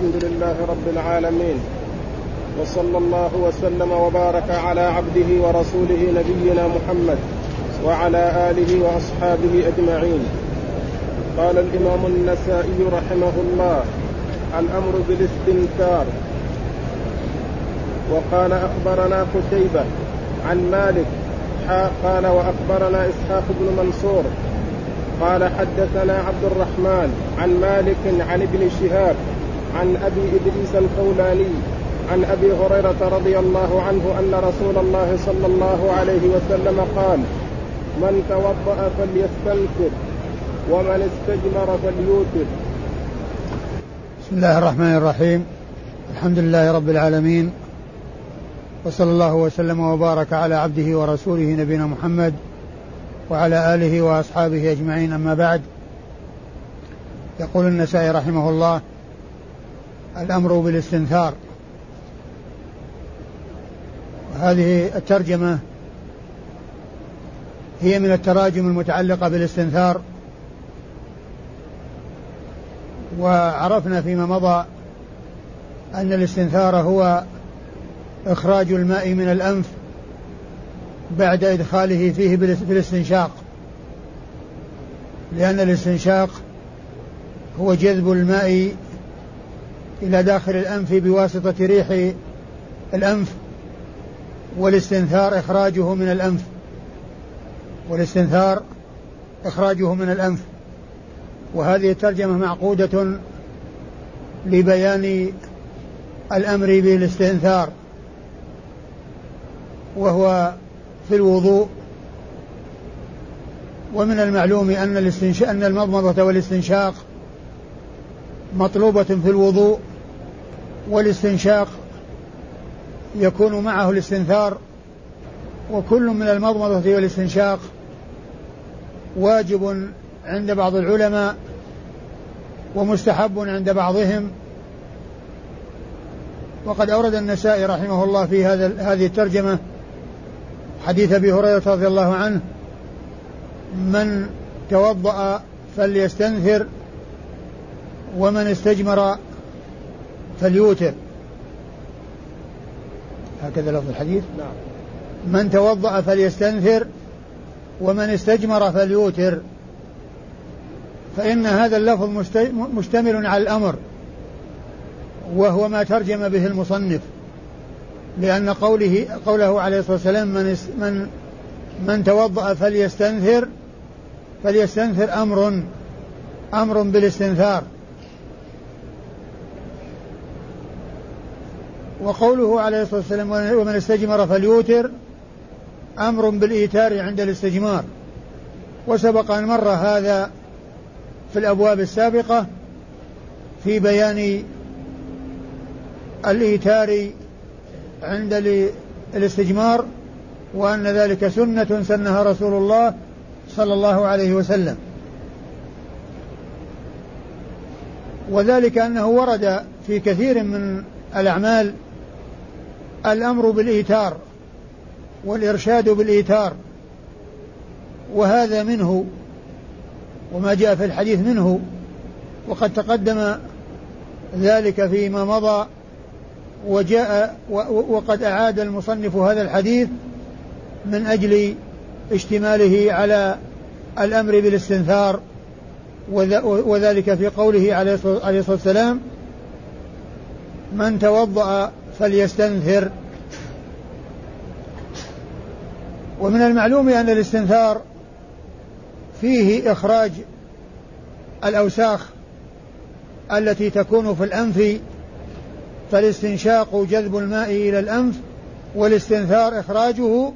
الحمد لله رب العالمين. وصلى الله وسلم وبارك على عبده ورسوله نبينا محمد وعلى آله وأصحابه أجمعين. قال الإمام النسائي رحمه الله الأمر بالاستنكار. وقال أخبرنا قتيبة عن مالك قال وأخبرنا إسحاق بن منصور قال حدثنا عبد الرحمن عن مالك عن ابن شهاب عن أبي إدريس الخولاني عن أبي هريرة رضي الله عنه أن رسول الله صلى الله عليه وسلم قال من توضأ فليستنكر ومن استجمر فليوتر. بسم الله الرحمن الرحيم. الحمد لله رب العالمين وصلى الله وسلم وبارك على عبده ورسوله نبينا محمد وعلى آله وأصحابه أجمعين. أما بعد يقول النسائي رحمه الله الأمر بالاستنثار. هذه الترجمة هي من التراجم المتعلقة بالاستنثار. وعرفنا فيما مضى أن الاستنثار هو إخراج الماء من الأنف بعد إدخاله فيه بالاستنشاق. لأن الاستنشاق هو جذب الماء إلى داخل الأنف بواسطة ريح الأنف والاستنثار إخراجه من الأنف. والاستنثار إخراجه من الأنف. وهذه الترجمة معقودة لبيان الأمر بالاستنثار. وهو في الوضوء. ومن المعلوم أن أن المضمضة والاستنشاق مطلوبة في الوضوء. والاستنشاق يكون معه الاستنثار وكل من المضمضة والاستنشاق واجب عند بعض العلماء ومستحب عند بعضهم. وقد أورد النسائي رحمه الله في هذا هذه الترجمة حديث أبي هريرة رضي الله عنه من توضأ فليستنثر ومن استجمر فليوتر. هكذا لفظ الحديث. نعم. من توضأ فليستنثر ومن استجمر فليوتر. فإن هذا اللفظ مشتمل على الأمر وهو ما ترجم به المصنف. لأن قوله قوله عليه الصلاة والسلام من من من توضأ فليستنثر فليستنثر أمر أمر بالاستنثار وقوله عليه الصلاة والسلام ومن استجمر فليوتر أمر بالإيتار عند الاستجمار. وسبق أن مر هذا في الأبواب السابقة في بيان الإيتار عند الاستجمار وأن ذلك سنة سنها رسول الله صلى الله عليه وسلم. وذلك أنه ورد في كثير من الأعمال الأمر بالإيتار والإرشاد بالإيتار وهذا منه وما جاء في الحديث منه وقد تقدم ذلك فيما مضى وجاء وقد أعاد المصنف هذا الحديث من أجل اشتماله على الأمر بالاستنثار وذلك في قوله عليه الصلاة والسلام من توضأ فليستنثر. ومن المعلوم أن الاستنثار فيه إخراج الأوساخ التي تكون في الأنف فالاستنشاق جذب الماء إلى الأنف والاستنثار إخراجه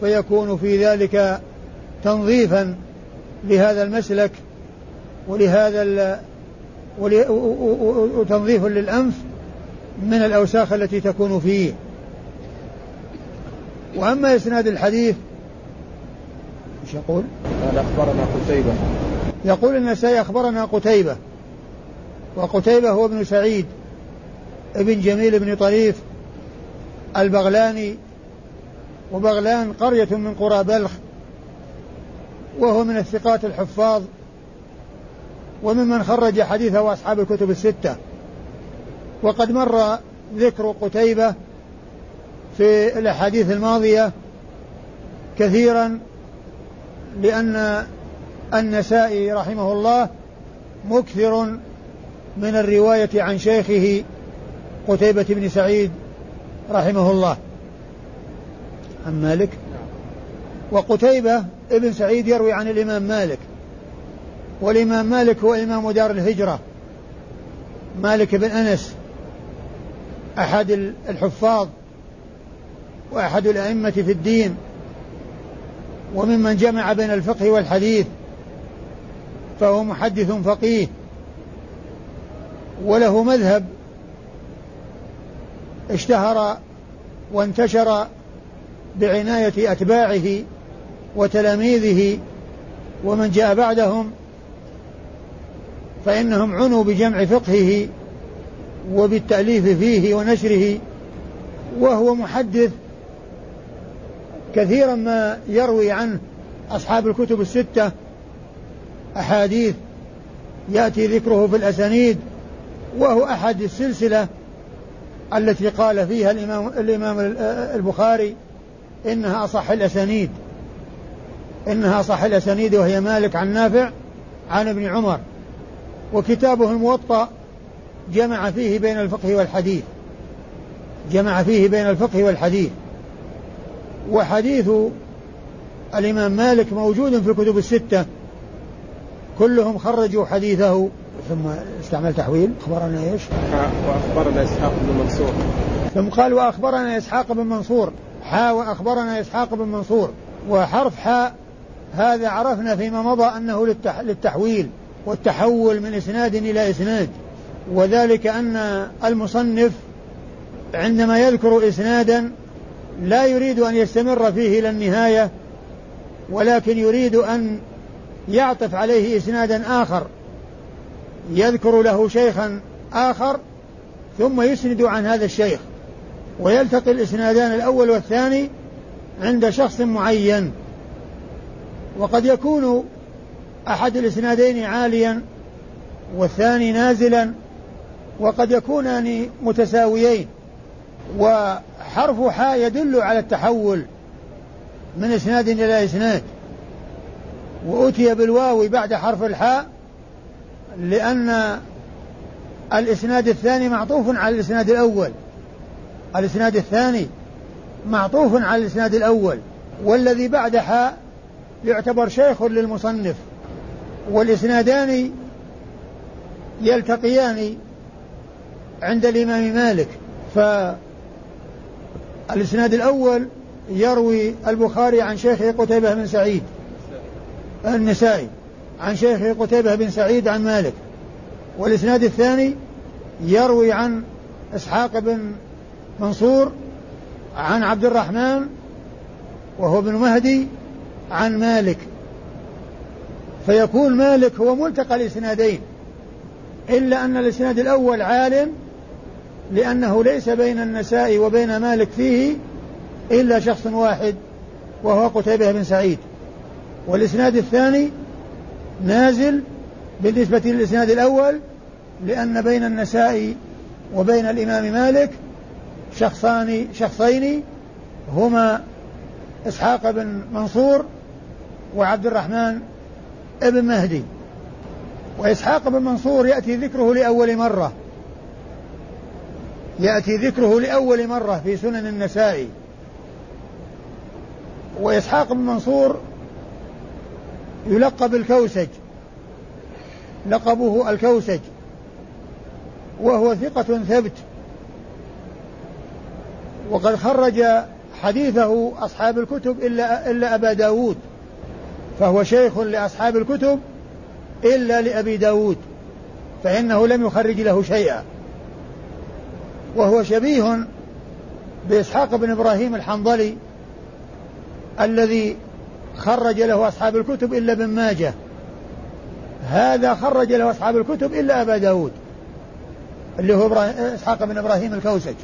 فيكون في ذلك تنظيفا لهذا المسلك ولهذا وتنظيف للأنف من الأوساخ التي تكون فيه. وأما إسناد الحديث إيش يقول؟ قال أخبرنا قتيبة. يقول النسائي أخبرنا قتيبة وقتيبة هو ابن سعيد ابن جميل بن طريف البغلاني وبغلان قرية من قرى بلخ وهو من الثقات الحفاظ وممن خرج حديثه أصحاب الكتب الستة. وقد مر ذكر قتيبة في الأحاديث الماضية كثيرا لأن النسائي رحمه الله مكثر من الرواية عن شيخه قتيبة بن سعيد رحمه الله. عن مالك؟ وقتيبة ابن سعيد يروي عن الإمام مالك والإمام مالك هو إمام دار الهجرة. مالك بن أنس أحد الحفاظ وأحد الأئمة في الدين وممن جمع بين الفقه والحديث فهو محدث فقيه وله مذهب اشتهر وانتشر بعناية أتباعه وتلاميذه ومن جاء بعدهم فإنهم عنوا بجمع فقهه وبالتأليف فيه ونشره وهو محدث كثيرا ما يروي عنه أصحاب الكتب الستة أحاديث يأتي ذكره في الأسانيد وهو أحد السلسلة التي قال فيها الإمام, الإمام البخاري إنها أصح الأسانيد. إنها أصح الأسانيد وهي مالك عن نافع عن ابن عمر. وكتابه الموطأ جمع فيه بين الفقه والحديث. جمع فيه بين الفقه والحديث. وحديث الإمام مالك موجود في الكتب الستة. كلهم خرجوا حديثه. ثم استعمل تحويل. أخبرنا إيش؟ وأخبرنا إسحاق بن منصور. ثم قال وأخبرنا إسحاق بن منصور. حا وأخبرنا إسحاق بن منصور. وحرف حاء هذا عرفنا فيما مضى أنه للتحويل والتحول من إسناد إلى إسناد. وذلك أن المصنف عندما يذكر إسنادا لا يريد أن يستمر فيه إلى النهاية ولكن يريد أن يعطف عليه إسنادا آخر. يذكر له شيخا آخر ثم يسند عن هذا الشيخ ويلتقي الإسنادان الأول والثاني عند شخص معين. وقد يكون أحد الإسنادين عاليا والثاني نازلا. وقد يكونان متساويين وحرف حاء يدل على التحول من إسناد إلى إسناد. وأتي بالواو بعد حرف الحاء لأن الإسناد الثاني معطوف على الإسناد الأول. الإسناد الثاني معطوف على الإسناد الأول. والذي بعد حاء يعتبر شيخ للمصنف. والإسنادان يلتقيان عند الإمام مالك. فالإسناد الأول يروي البخاري عن شيخه قتيبة بن سعيد. النسائي عن شيخه قتيبة بن سعيد عن مالك. والإسناد الثاني يروي عن إسحاق بن منصور عن عبد الرحمن وهو ابن مهدي عن مالك. فيكون مالك هو ملتقى الإسنادين إلا أن الإسناد الأول عالم لأنه ليس بين النساء وبين مالك فيه إلا شخص واحد وهو قتيبة بن سعيد. والإسناد الثاني نازل بالنسبة للإسناد الأول لأن بين النساء وبين الإمام مالك شخصان شخصين هما إسحاق بن منصور وعبد الرحمن ابن مهدي. وإسحاق بن منصور يأتي ذكره لأول مرة. يأتي ذكره لأول مرة في سنن النسائي. وإسحاق بن منصور يلقب الكوسج لقبه الكوسج وهو ثقة ثبت. وقد خرج حديثه أصحاب الكتب إلا, إلا أبا داود فهو شيخ لأصحاب الكتب إلا لأبي داود فإنه لم يخرج له شيئا. وهو شبيه بإسحاق بن إبراهيم الحنظلي الذي خرج له أصحاب الكتب إلا ابن ماجه. هذا خرج له أصحاب الكتب إلا أبا داود اللي هو إسحاق بن إبراهيم الكوسج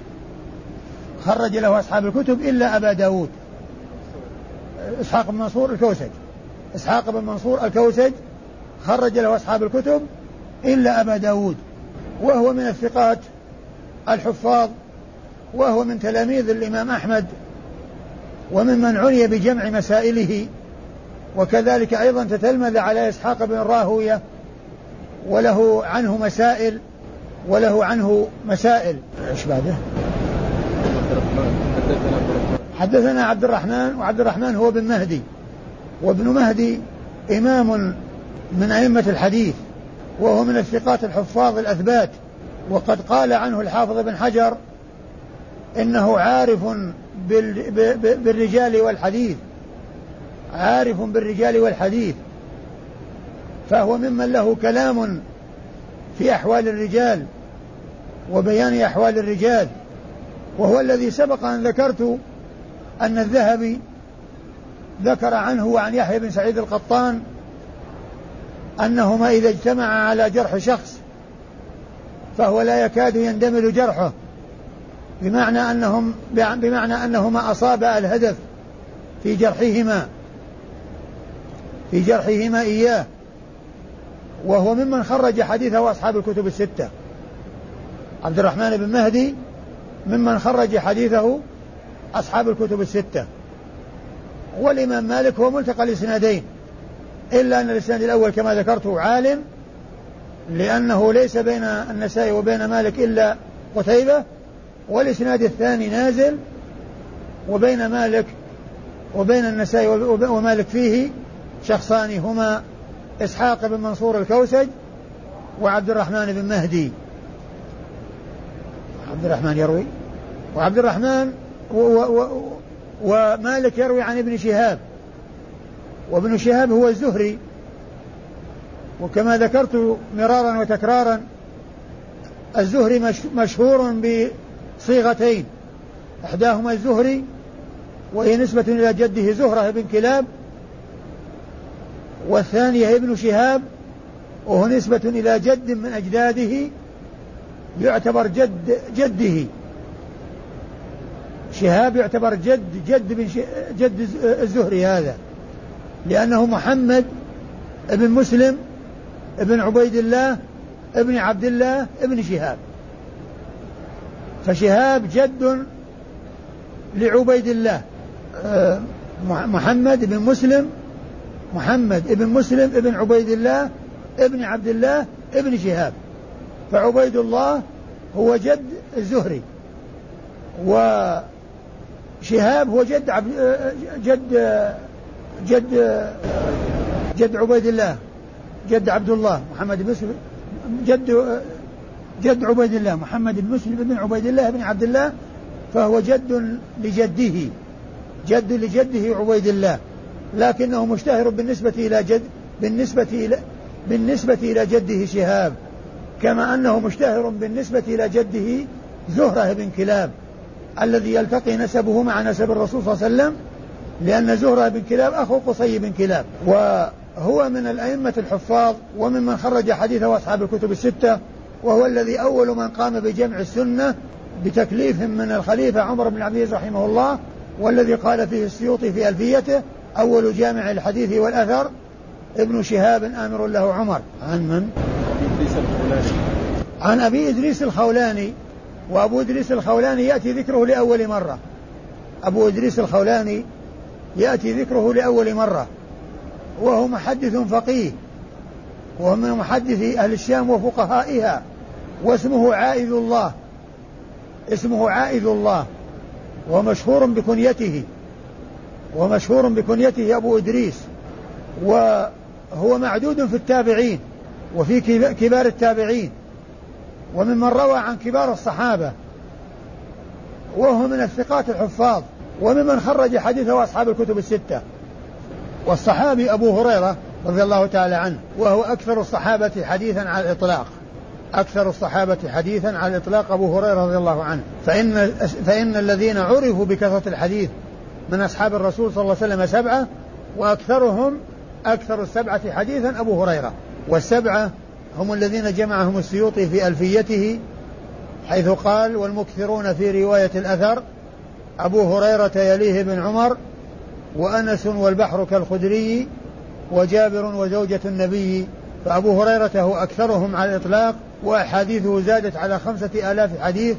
خرج له أصحاب الكتب إلا أبا داود. إسحاق بن منصور الكوسج إسحاق بن منصور الكوسج خرج له أصحاب الكتب إلا أبا داود وهو من الثقات الحفاظ وهو من تلاميذ الإمام أحمد وممن عني بجمع مسائله وكذلك أيضا تتلمذ على إسحاق بن راهوية وله عنه مسائل وله عنه مسائل إيش بعده؟ حدثنا عبد الرحمن وعبد الرحمن هو بن مهدي وابن مهدي إمام من أئمة الحديث وهو من الثقات الحفاظ الأثبات وقد قال عنه الحافظ بن حجر إنه عارف بالرجال والحديث عارف بالرجال والحديث فهو ممن له كلام في أحوال الرجال وبيان أحوال الرجال وهو الذي سبق أن ذكرت أن الذهبي ذكر عنه وعن يحيى بن سعيد القطان أنهما إذا اجتمعا على جرح شخص فهو لا يكاد يندمل جرحه. بمعنى أنهم بمعنى أنهما أصابا الهدف في جرحهما. في جرحهما إياه. وهو ممن خرج حديثه أصحاب الكتب الستة. عبد الرحمن بن مهدي ممن خرج حديثه أصحاب الكتب الستة. والإمام مالك هو ملتقى الإسنادين. إلا أن الإسناد الأول كما ذكرته عالم لأنه ليس بين النسائي وبين مالك إلا قتيبة والإسناد الثاني نازل وبين مالك وبين النسائي ومالك فيه شخصان هما إسحاق بن منصور الكوسج وعبد الرحمن بن مهدي. عبد الرحمن يروي؟ وعبد الرحمن و و و ومالك يروي عن ابن شهاب. وابن شهاب هو الزهري. وكما ذكرت مرارا وتكرارا الزهري مشهور بصيغتين. إحداهما الزهري وهي نسبة إلى جده زهرة بن كلاب والثانية ابن شهاب وهو نسبة إلى جد من أجداده يعتبر جد جده. شهاب يعتبر جد جد بن جد الزهري هذا لأنه محمد ابن مسلم ابن عبيد الله ابن عبد الله ابن شهاب. فشهاب جد لعبيد الله. آه، محمد بن مسلم محمد ابن مسلم ابن عبيد الله ابن عبد الله ابن شهاب. فعبيد الله هو جد الزهري. وشهاب هو جد عبد جد جد جد عبيد الله. جد عبد الله محمد بن مسلم جد جد عبيد الله محمد بن مسلم بن عبيد الله بن عبد الله فهو جد لجده جد لجده عبيد الله لكنه مشتهر بالنسبة إلى جد بالنسبة إلى بالنسبة إلى جده شهاب كما أنه مشتهر بالنسبة إلى جده زهرة بن كلاب الذي يلتقي نسبه مع نسب الرسول صلى الله عليه وسلم لأن زهرة بن كلاب أخو قصي بن كلاب وهو من الأئمة الحفاظ وممن خرج حديثه أصحاب الكتب الستة وهو الذي أول من قام بجمع السنة بتكليف من الخليفة عمر بن عبد العزيز رحمه الله والذي قال فيه السيوطي في ألفيته أول جامع الحديث والأثر ابن شهاب آمر له عمر. عن من؟ عن أبي إدريس الخولاني وأبو إدريس الخولاني يأتي ذكره لأول مرة. أبو إدريس الخولاني يأتي ذكره لأول مرة. وهو محدث فقيه. وهو من محدثي أهل الشام وفقهائها. واسمه عائذ الله. اسمه عائذ الله. ومشهور بكنيته. ومشهور بكنيته أبو إدريس. وهو معدود في التابعين. وفي كبار التابعين. وممن روى عن كبار الصحابة. وهو من الثقات الحفاظ. وممن خرج حديثه أصحاب الكتب الستة. والصحابي أبو هريرة رضي الله تعالى عنه وهو أكثر الصحابة حديثا على الإطلاق. أكثر الصحابة حديثا على الإطلاق أبو هريرة رضي الله عنه. فإن, فإن الذين عرفوا بكثرة الحديث من أصحاب الرسول صلى الله عليه وسلم سبعة وأكثرهم أكثر السبعة حديثا أبو هريرة. والسبعة هم الذين جمعهم السيوطي في ألفيته حيث قال والمكثرون في رواية الأثر أبو هريرة يليه بن عمر وأنس والبحر كالخدري وجابر وزوجة النبي فأبو هريرة هو أكثرهم على الإطلاق وأحاديثه زادت على خمسة آلاف حديث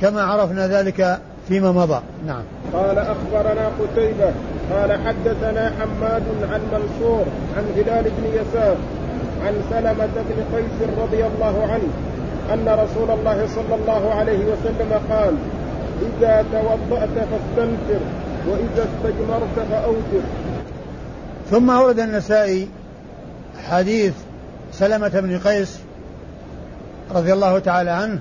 كما عرفنا ذلك فيما مضى. نعم. قال أخبرنا قتيبة قال حدثنا حماد عن منصور عن هلال بن يسار عن سلمة بن قيس رضي الله عنه أن رسول الله صلى الله عليه وسلم قال إذا توضأت فاستنفر. وإذا استجمرت فأوتر ثم أورد النسائي حديث سلمة بن قيس رضي الله تعالى عنه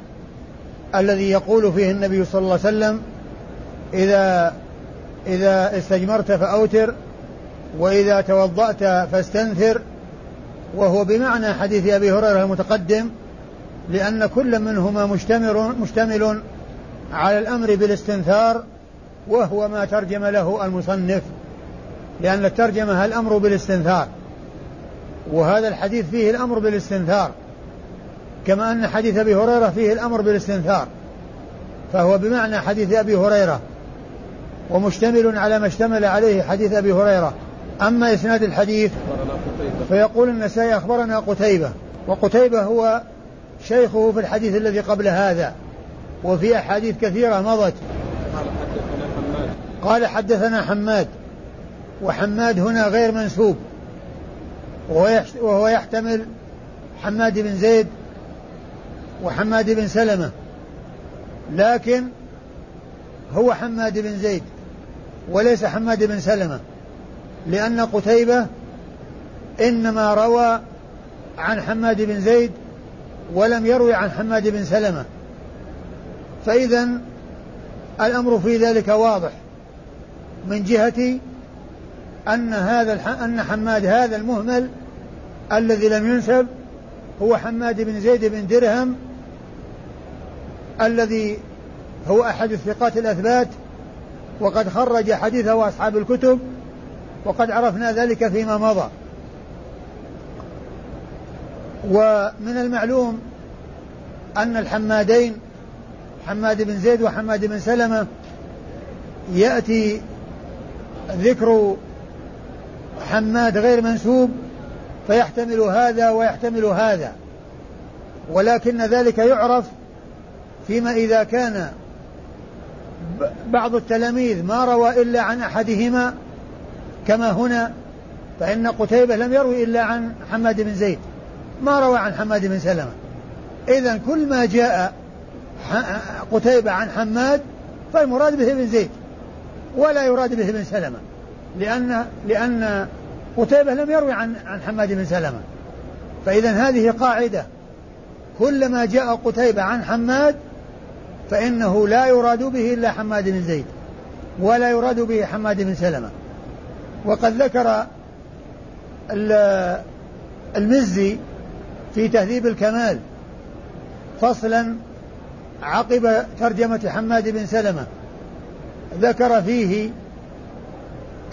الذي يقول فيه النبي صلى الله عليه وسلم إذا إذا استجمرت فأوتر وإذا توضأت فاستنثر. وهو بمعنى حديث أبي هريرة المتقدم لأن كل منهما مشتمل مشتمل على الأمر بالاستنثار وهو ما ترجم له المصنف لأن الترجمة الأمر بالاستنثار وهذا الحديث فيه الأمر بالاستنثار كما أن حديث أبي هريرة فيه الأمر بالاستنثار فهو بمعنى حديث أبي هريرة ومشتمل على ما اشتمل عليه حديث أبي هريرة. أما إسناد الحديث فيقول النسائي أخبرنا قتيبة وقتيبة هو شيخه في الحديث الذي قبل هذا وفي أحاديث كثيرة مضت. قال حدثنا حماد وحماد هنا غير منسوب وهو يحتمل حماد بن زيد وحماد بن سلمة لكن هو حماد بن زيد وليس حماد بن سلمة لأن قتيبة إنما روى عن حماد بن زيد ولم يروي عن حماد بن سلمة فإذا الأمر في ذلك واضح. من جهة أن هذا أن حماد هذا المهمل الذي لم ينسب هو حماد بن زيد بن درهم الذي هو أحد الثقات الأثبات وقد خرج حديثه أصحاب الكتب وقد عرفنا ذلك فيما مضى. ومن المعلوم أن الحمادين حماد بن زيد وحماد بن سلمة يأتي ذكر حماد غير منسوب فيحتمل هذا ويحتمل هذا. ولكن ذلك يعرف فيما إذا كان بعض التلاميذ ما روى إلا عن أحدهما كما هنا فإن قتيبة لم يروي إلا عن حماد بن زيد. ما روى عن حماد بن سلمة. إذا كل ما جاء قتيبة عن حماد فالمراد به ابن زيد. ولا يراد به ابن سلمة. لأن لأن قتيبة لم يروي عن عن حماد بن سلمة. فإذا هذه قاعدة. كلما جاء قتيبة عن حماد فإنه لا يراد به إلا حماد بن زيد. ولا يراد به حماد بن سلمة. وقد ذكر المزي في تهذيب الكمال. فصلا عقب ترجمة حماد بن سلمة. ذكر فيه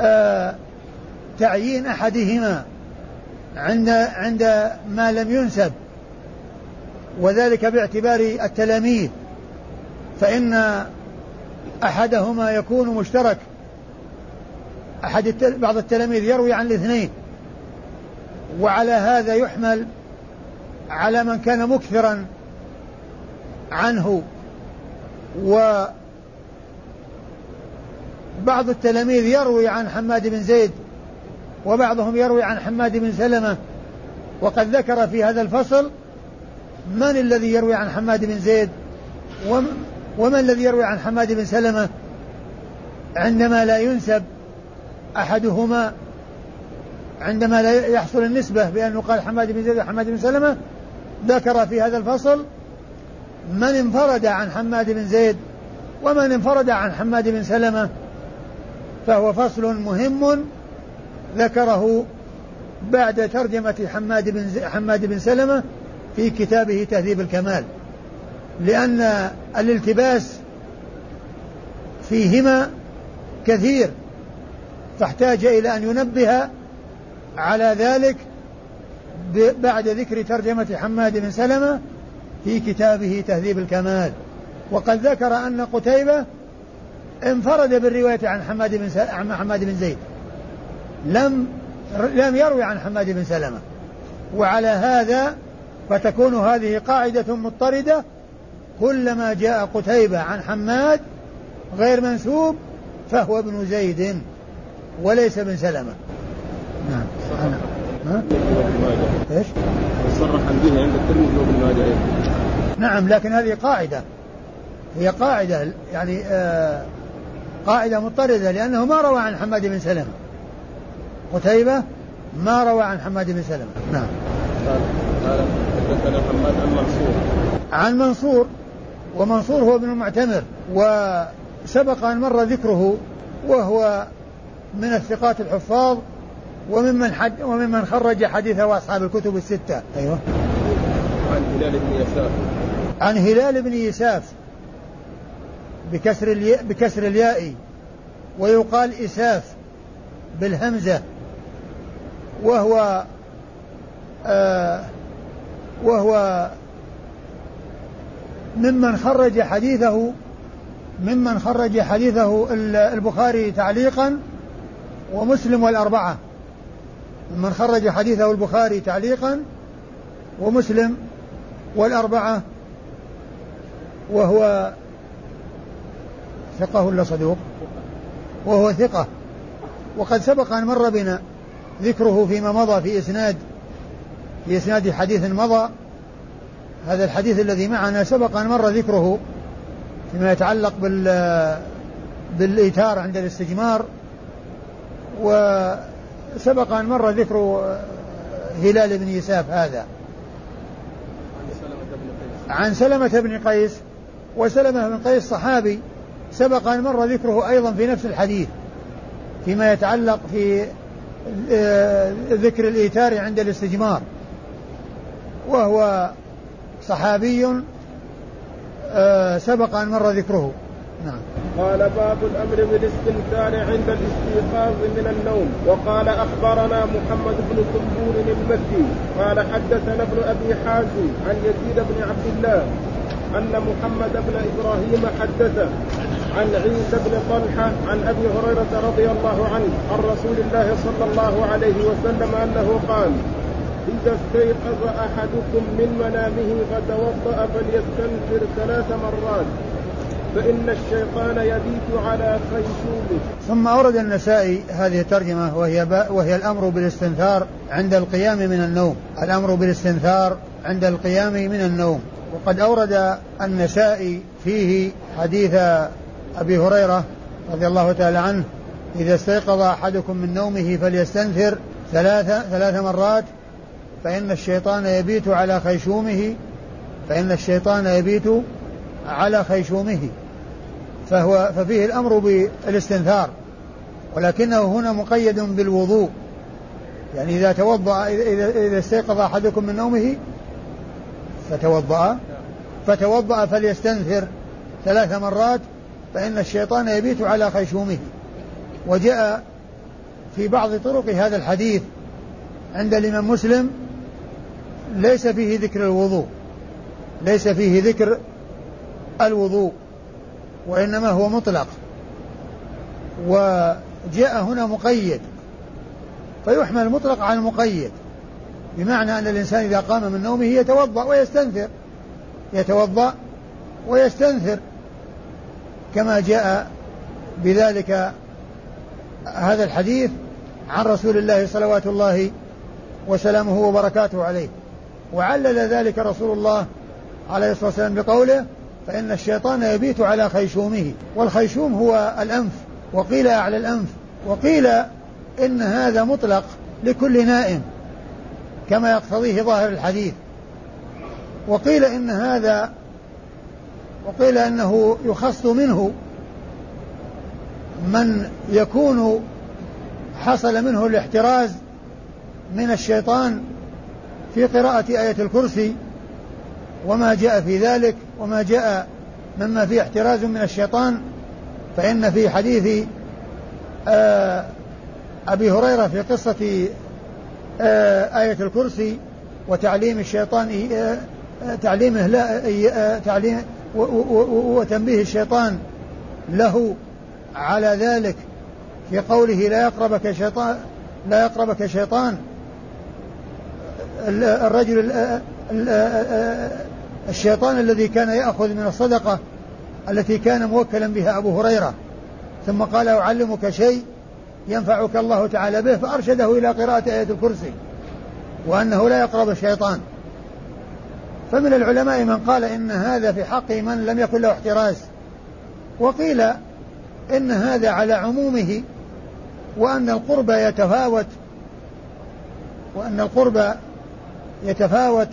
آه تعيين أحدهما عند عند ما لم ينسب وذلك باعتبار التلاميذ فإن أحدهما يكون مشترك. أحد التل... بعض التلاميذ يروي عن الاثنين وعلى هذا يحمل على من كان مكثرا عنه وبعض التلاميذ يروي عن حماد بن زيد وبعضهم يروي عن حماد بن سلمة. وقد ذكر في هذا الفصل من الذي يروي عن حماد بن زيد ومن الذي يروي عن حماد بن سلمة؟ عندما لا ينسب أحدهما عندما لا يحصل النسبة بأنه قال حماد بن زيد وحماد بن سلمة ذكر في هذا الفصل من انفرد عن حماد بن زيد ومن انفرد عن حماد بن سلمة. فهو فصل مهم ذكره بعد ترجمة حماد بن حماد بن سلمة في كتابه تهذيب الكمال. لأن الالتباس فيهما كثير فاحتاج إلى أن ينبه على ذلك بعد ذكر ترجمة حماد بن سلمة في كتابه تهذيب الكمال. وقد ذكر أن قتيبة انفرد بالرواية عن حماد بن عن حماد بن زيد. لم لم يروي عن حماد بن سلمة. وعلى هذا فتكون هذه قاعدة مضطردة كلما جاء قتيبة عن حماد غير منسوب فهو ابن زيد وليس ابن سلمة. نعم. ها؟ إيش؟ صرح به عند الترمذي وابن ماجه نعم لكن هذه قاعدة. هي قاعدة يعني آه قاعدة مضطردة لأنه ما روى عن حماد بن سلمة. قتيبة ما روى عن حماد بن سلمة. نعم. قال قال حدثنا حماد عن منصور. عن منصور ومنصور هو ابن المعتمر وسبق أن مر ذكره وهو من الثقات الحفاظ وممن حد وممن خرج حديثه أصحاب الكتب الستة. أيوه عن هلال بن يساف عن هلال بن يساف بكسر الياء بكسر الياء ويقال إساف بالهمزة وهو آه وهو ممن خرج حديثه ممن خرج حديثه البخاري تعليقا ومسلم والأربعة. ممن خرج حديثه البخاري تعليقا ومسلم والأربعة وهو ثقة ولا صدوق؟ وهو ثقة. وقد سبق أن مر بنا ذكره فيما مضى في إسناد في إسناد حديث مضى. هذا الحديث الذي معنا سبق أن مر ذكره فيما يتعلق بال بالإيتار عند الاستجمار. وسبق أن مر ذكر هلال بن يساف هذا. عن سلمة بن قيس. وسلمة بن قيس صحابي. سبق أن مر ذكره أيضا في نفس الحديث فيما يتعلق في آه، ذكر الإيتار عند الاستجمار وهو صحابي آه، سبق أن مر ذكره. نعم. قال باب الأمر بالاستنكار عند الاستيقاظ من النوم. وقال أخبرنا محمد بن كنبور المكي. قال حدثنا ابن أبي حازم عن يزيد بن عبد الله أن محمد بن إبراهيم حدثه. عن عيسى بن طلحة عن أبي هريرة رضي الله عنه عن رسول الله صلى الله عليه وسلم أنه قال إذا استيقظ أحدكم من منامه فتوضأ فليستنفر ثلاث مرات فإن الشيطان يبيت على خيشومه. ثم أورد النسائي هذه الترجمة وهي, وهي الأمر بالاستنثار عند القيام من النوم. الأمر بالاستنثار عند القيام من النوم. وقد أورد النسائي فيه حديث أبي هريرة رضي الله تعالى عنه إذا استيقظ أحدكم من نومه فليستنثر ثلاث ثلاث مرات فإن الشيطان يبيت على خيشومه فإن الشيطان يبيت على خيشومه فهو ففيه الأمر بالاستنثار ولكنه هنا مقيد بالوضوء يعني إذا توضأ إذا, استيقظ أحدكم من نومه فتوضأ فتوضأ فليستنثر ثلاث مرات فإن الشيطان يبيت على خيشومه وجاء في بعض طرق هذا الحديث عند الإمام مسلم ليس فيه ذكر الوضوء. ليس فيه ذكر الوضوء وإنما هو مطلق. وجاء هنا مقيد. فيحمل المطلق على المقيد بمعنى أن الإنسان إذا قام من نومه يتوضأ ويستنثر. يتوضأ ويستنثر. كما جاء بذلك هذا الحديث عن رسول الله صلوات الله وسلامه وبركاته عليه. وعلل ذلك رسول الله عليه الصلاة والسلام بقوله فإن الشيطان يبيت على خيشومه والخيشوم هو الأنف وقيل أعلى الأنف وقيل إن هذا مطلق لكل نائم كما يقتضيه ظاهر الحديث. وقيل إن هذا وقيل أنه يخص منه من يكون حصل منه الاحتراز من الشيطان في قراءة آية الكرسي وما جاء في ذلك وما جاء مما فيه احتراز من الشيطان فإن في حديث آه، أبي هريرة في قصة آه، آية الكرسي وتعليم الشيطان آه، تعليمه لا تعليم وتنبيه الشيطان له على ذلك في قوله لا يقربك شيطان لا يقربك شيطان. الرجل الشيطان الذي كان يأخذ من الصدقة التي كان موكلا بها أبو هريرة ثم قال أعلمك شيء ينفعك الله تعالى به فأرشده إلى قراءة آية الكرسي وأنه لا يقرب الشيطان. فمن العلماء من قال إن هذا في حق من لم يكن له احتراز. وقيل إن هذا على عمومه وأن القرب يتفاوت وأن القرب يتفاوت.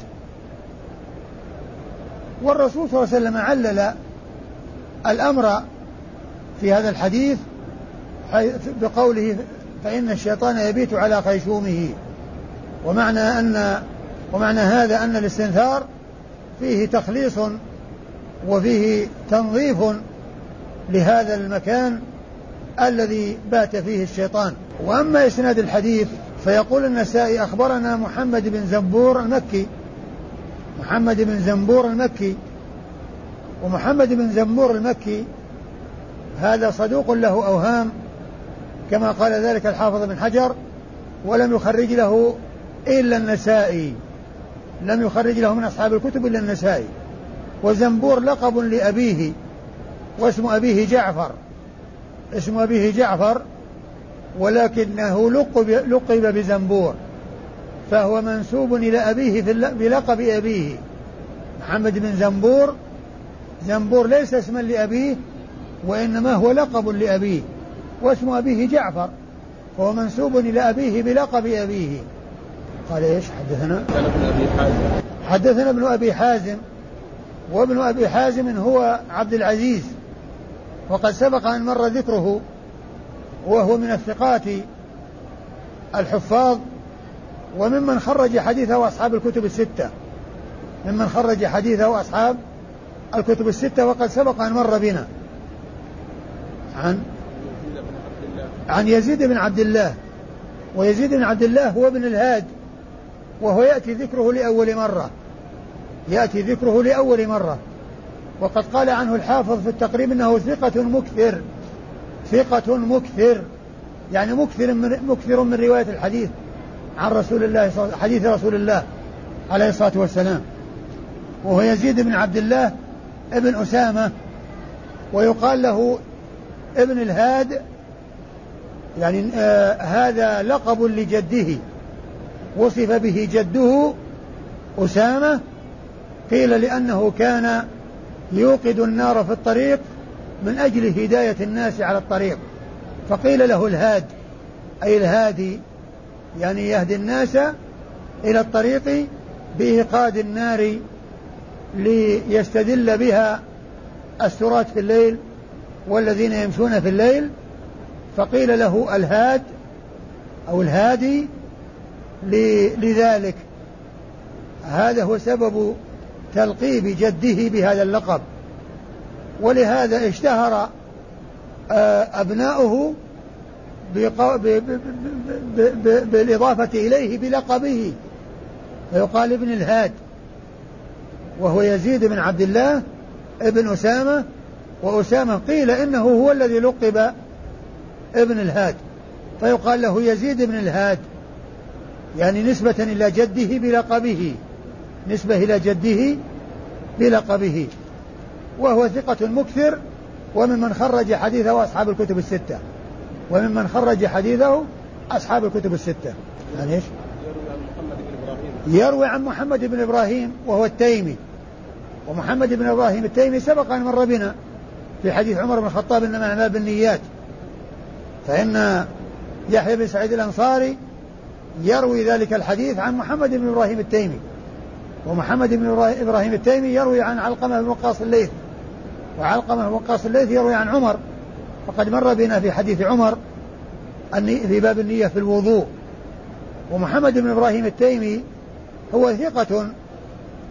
والرسول صلى الله عليه وسلم علل الأمر في هذا الحديث بقوله فإن الشيطان يبيت على خيشومه. ومعنى أن ومعنى هذا أن الاستنثار فيه تخليص وفيه تنظيف لهذا المكان الذي بات فيه الشيطان. وأما إسناد الحديث فيقول النسائي أخبرنا محمد بن زنبور المكي. محمد بن زنبور المكي. ومحمد بن زنبور المكي هذا صدوق له أوهام كما قال ذلك الحافظ بن حجر ولم يخرج له إلا النسائي. لم يخرج له من أصحاب الكتب إلا النسائي. وزنبور لقب لأبيه واسم أبيه جعفر. اسم أبيه جعفر ولكنه لقب, لقب بزنبور. فهو منسوب إلى أبيه بلقب أبيه. محمد بن زنبور زنبور ليس اسما لأبيه وإنما هو لقب لأبيه واسم أبيه جعفر. فهو منسوب إلى أبيه بلقب أبيه. قال إيش؟ حدثنا؟ كان ابن أبي حازم. حدثنا ابن أبي حازم. وابن أبي حازم هو عبد العزيز. وقد سبق أن مر ذكره وهو من الثقات الحفاظ وممن خرج حديثه أصحاب الكتب الستة. ممن خرج حديثه أصحاب الكتب الستة. وقد سبق أن مر بنا. عن؟ عن يزيد بن عبد الله. ويزيد بن عبد الله هو ابن الهاد. وهو يأتي ذكره لأول مرة. يأتي ذكره لأول مرة. وقد قال عنه الحافظ في التقريب إنه ثقة مكثر. ثقة مكثر. يعني مكثر من مكثر من رواية الحديث عن رسول الله حديث رسول الله عليه الصلاة والسلام. وهو يزيد بن عبد الله ابن أسامة. ويقال له ابن الهاد. يعني آه هذا لقب لجده. وصف به جده أسامة قيل لأنه كان يوقد النار في الطريق من أجل هداية الناس على الطريق. فقيل له الهاد أي الهادي يعني يهدي الناس إلى الطريق بإيقاد النار ليستدل بها السراة في الليل والذين يمشون في الليل. فقيل له الهاد أو الهادي لذلك هذا هو سبب تلقيب جده بهذا اللقب. ولهذا اشتهر آه، أبناؤه بالإضافة إليه بلقبه. فيقال ابن الهاد وهو يزيد بن عبد الله ابن أسامة وأسامة قيل إنه هو الذي لقب ابن الهاد. فيقال له يزيد بن الهاد. يعني نسبة إلى جده بلقبه. نسبة إلى جده بلقبه. وهو ثقة مكثر وممن خرج حديثه أصحاب الكتب الستة. وممن خرج حديثه أصحاب الكتب الستة. يعني إيش؟ يروي عن محمد بن إبراهيم وهو التيمي. ومحمد بن إبراهيم التيمي سبق أن مر بنا في حديث عمر بن الخطاب إنما أعمال بالنيات. فإن يحيى بن سعيد الأنصاري يروي ذلك الحديث عن محمد بن إبراهيم التيمي. ومحمد بن إبراهيم التيمي يروي عن علقمة بن وقاص الليث. وعلقمة بن وقاص الليث يروي عن عمر. فقد مر بنا في حديث عمر في باب النية في الوضوء. ومحمد بن إبراهيم التيمي هو ثقة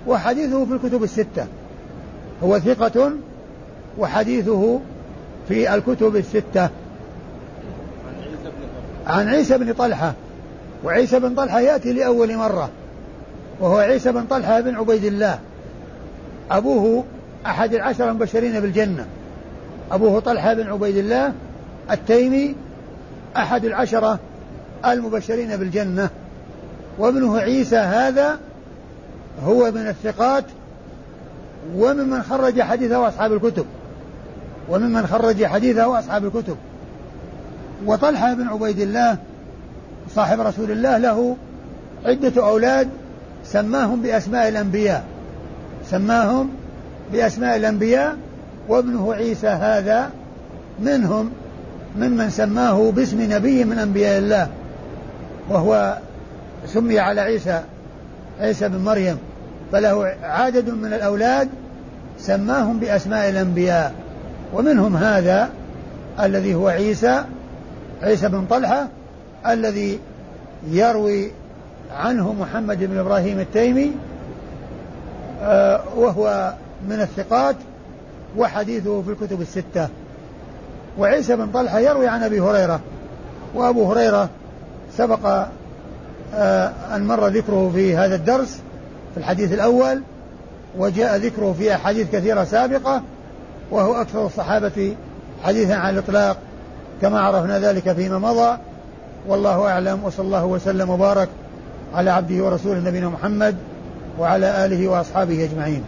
وحديثه في الكتب الستة. هو ثقة وحديثه في الكتب الستة. عن عيسى بن طلحة. وعيسى بن طلحة يأتي لأول مرة وهو عيسى بن طلحة بن عبيد الله. أبوه أحد العشر المبشرين بالجنة. أبوه طلحة بن عبيد الله التيمي أحد العشرة المبشرين بالجنة. وابنه عيسى هذا هو من الثقات وممن خرج حديثه أصحاب الكتب. وممن خرج حديثه أصحاب الكتب. وطلحة بن عبيد الله صاحب رسول الله له عدة أولاد سماهم بأسماء الأنبياء. سماهم بأسماء الأنبياء وابنه عيسى هذا منهم ممن سماه باسم نبي من أنبياء الله وهو سمي على عيسى عيسى بن مريم. فله عدد من الأولاد سماهم بأسماء الأنبياء. ومنهم هذا الذي هو عيسى عيسى بن طلحة الذي يروي عنه محمد بن إبراهيم التيمي آه، وهو من الثقات وحديثه في الكتب الستة. وعيسى بن طلحة يروي عن أبي هريرة وأبو هريرة سبق آه، أن مر ذكره في هذا الدرس في الحديث الأول وجاء ذكره في أحاديث كثيرة سابقة وهو أكثر الصحابة حديثا عن الإطلاق كما عرفنا ذلك فيما مضى. والله أعلم وصلى الله وسلم وبارك على عبده ورسوله نبينا محمد وعلى آله وأصحابه أجمعين.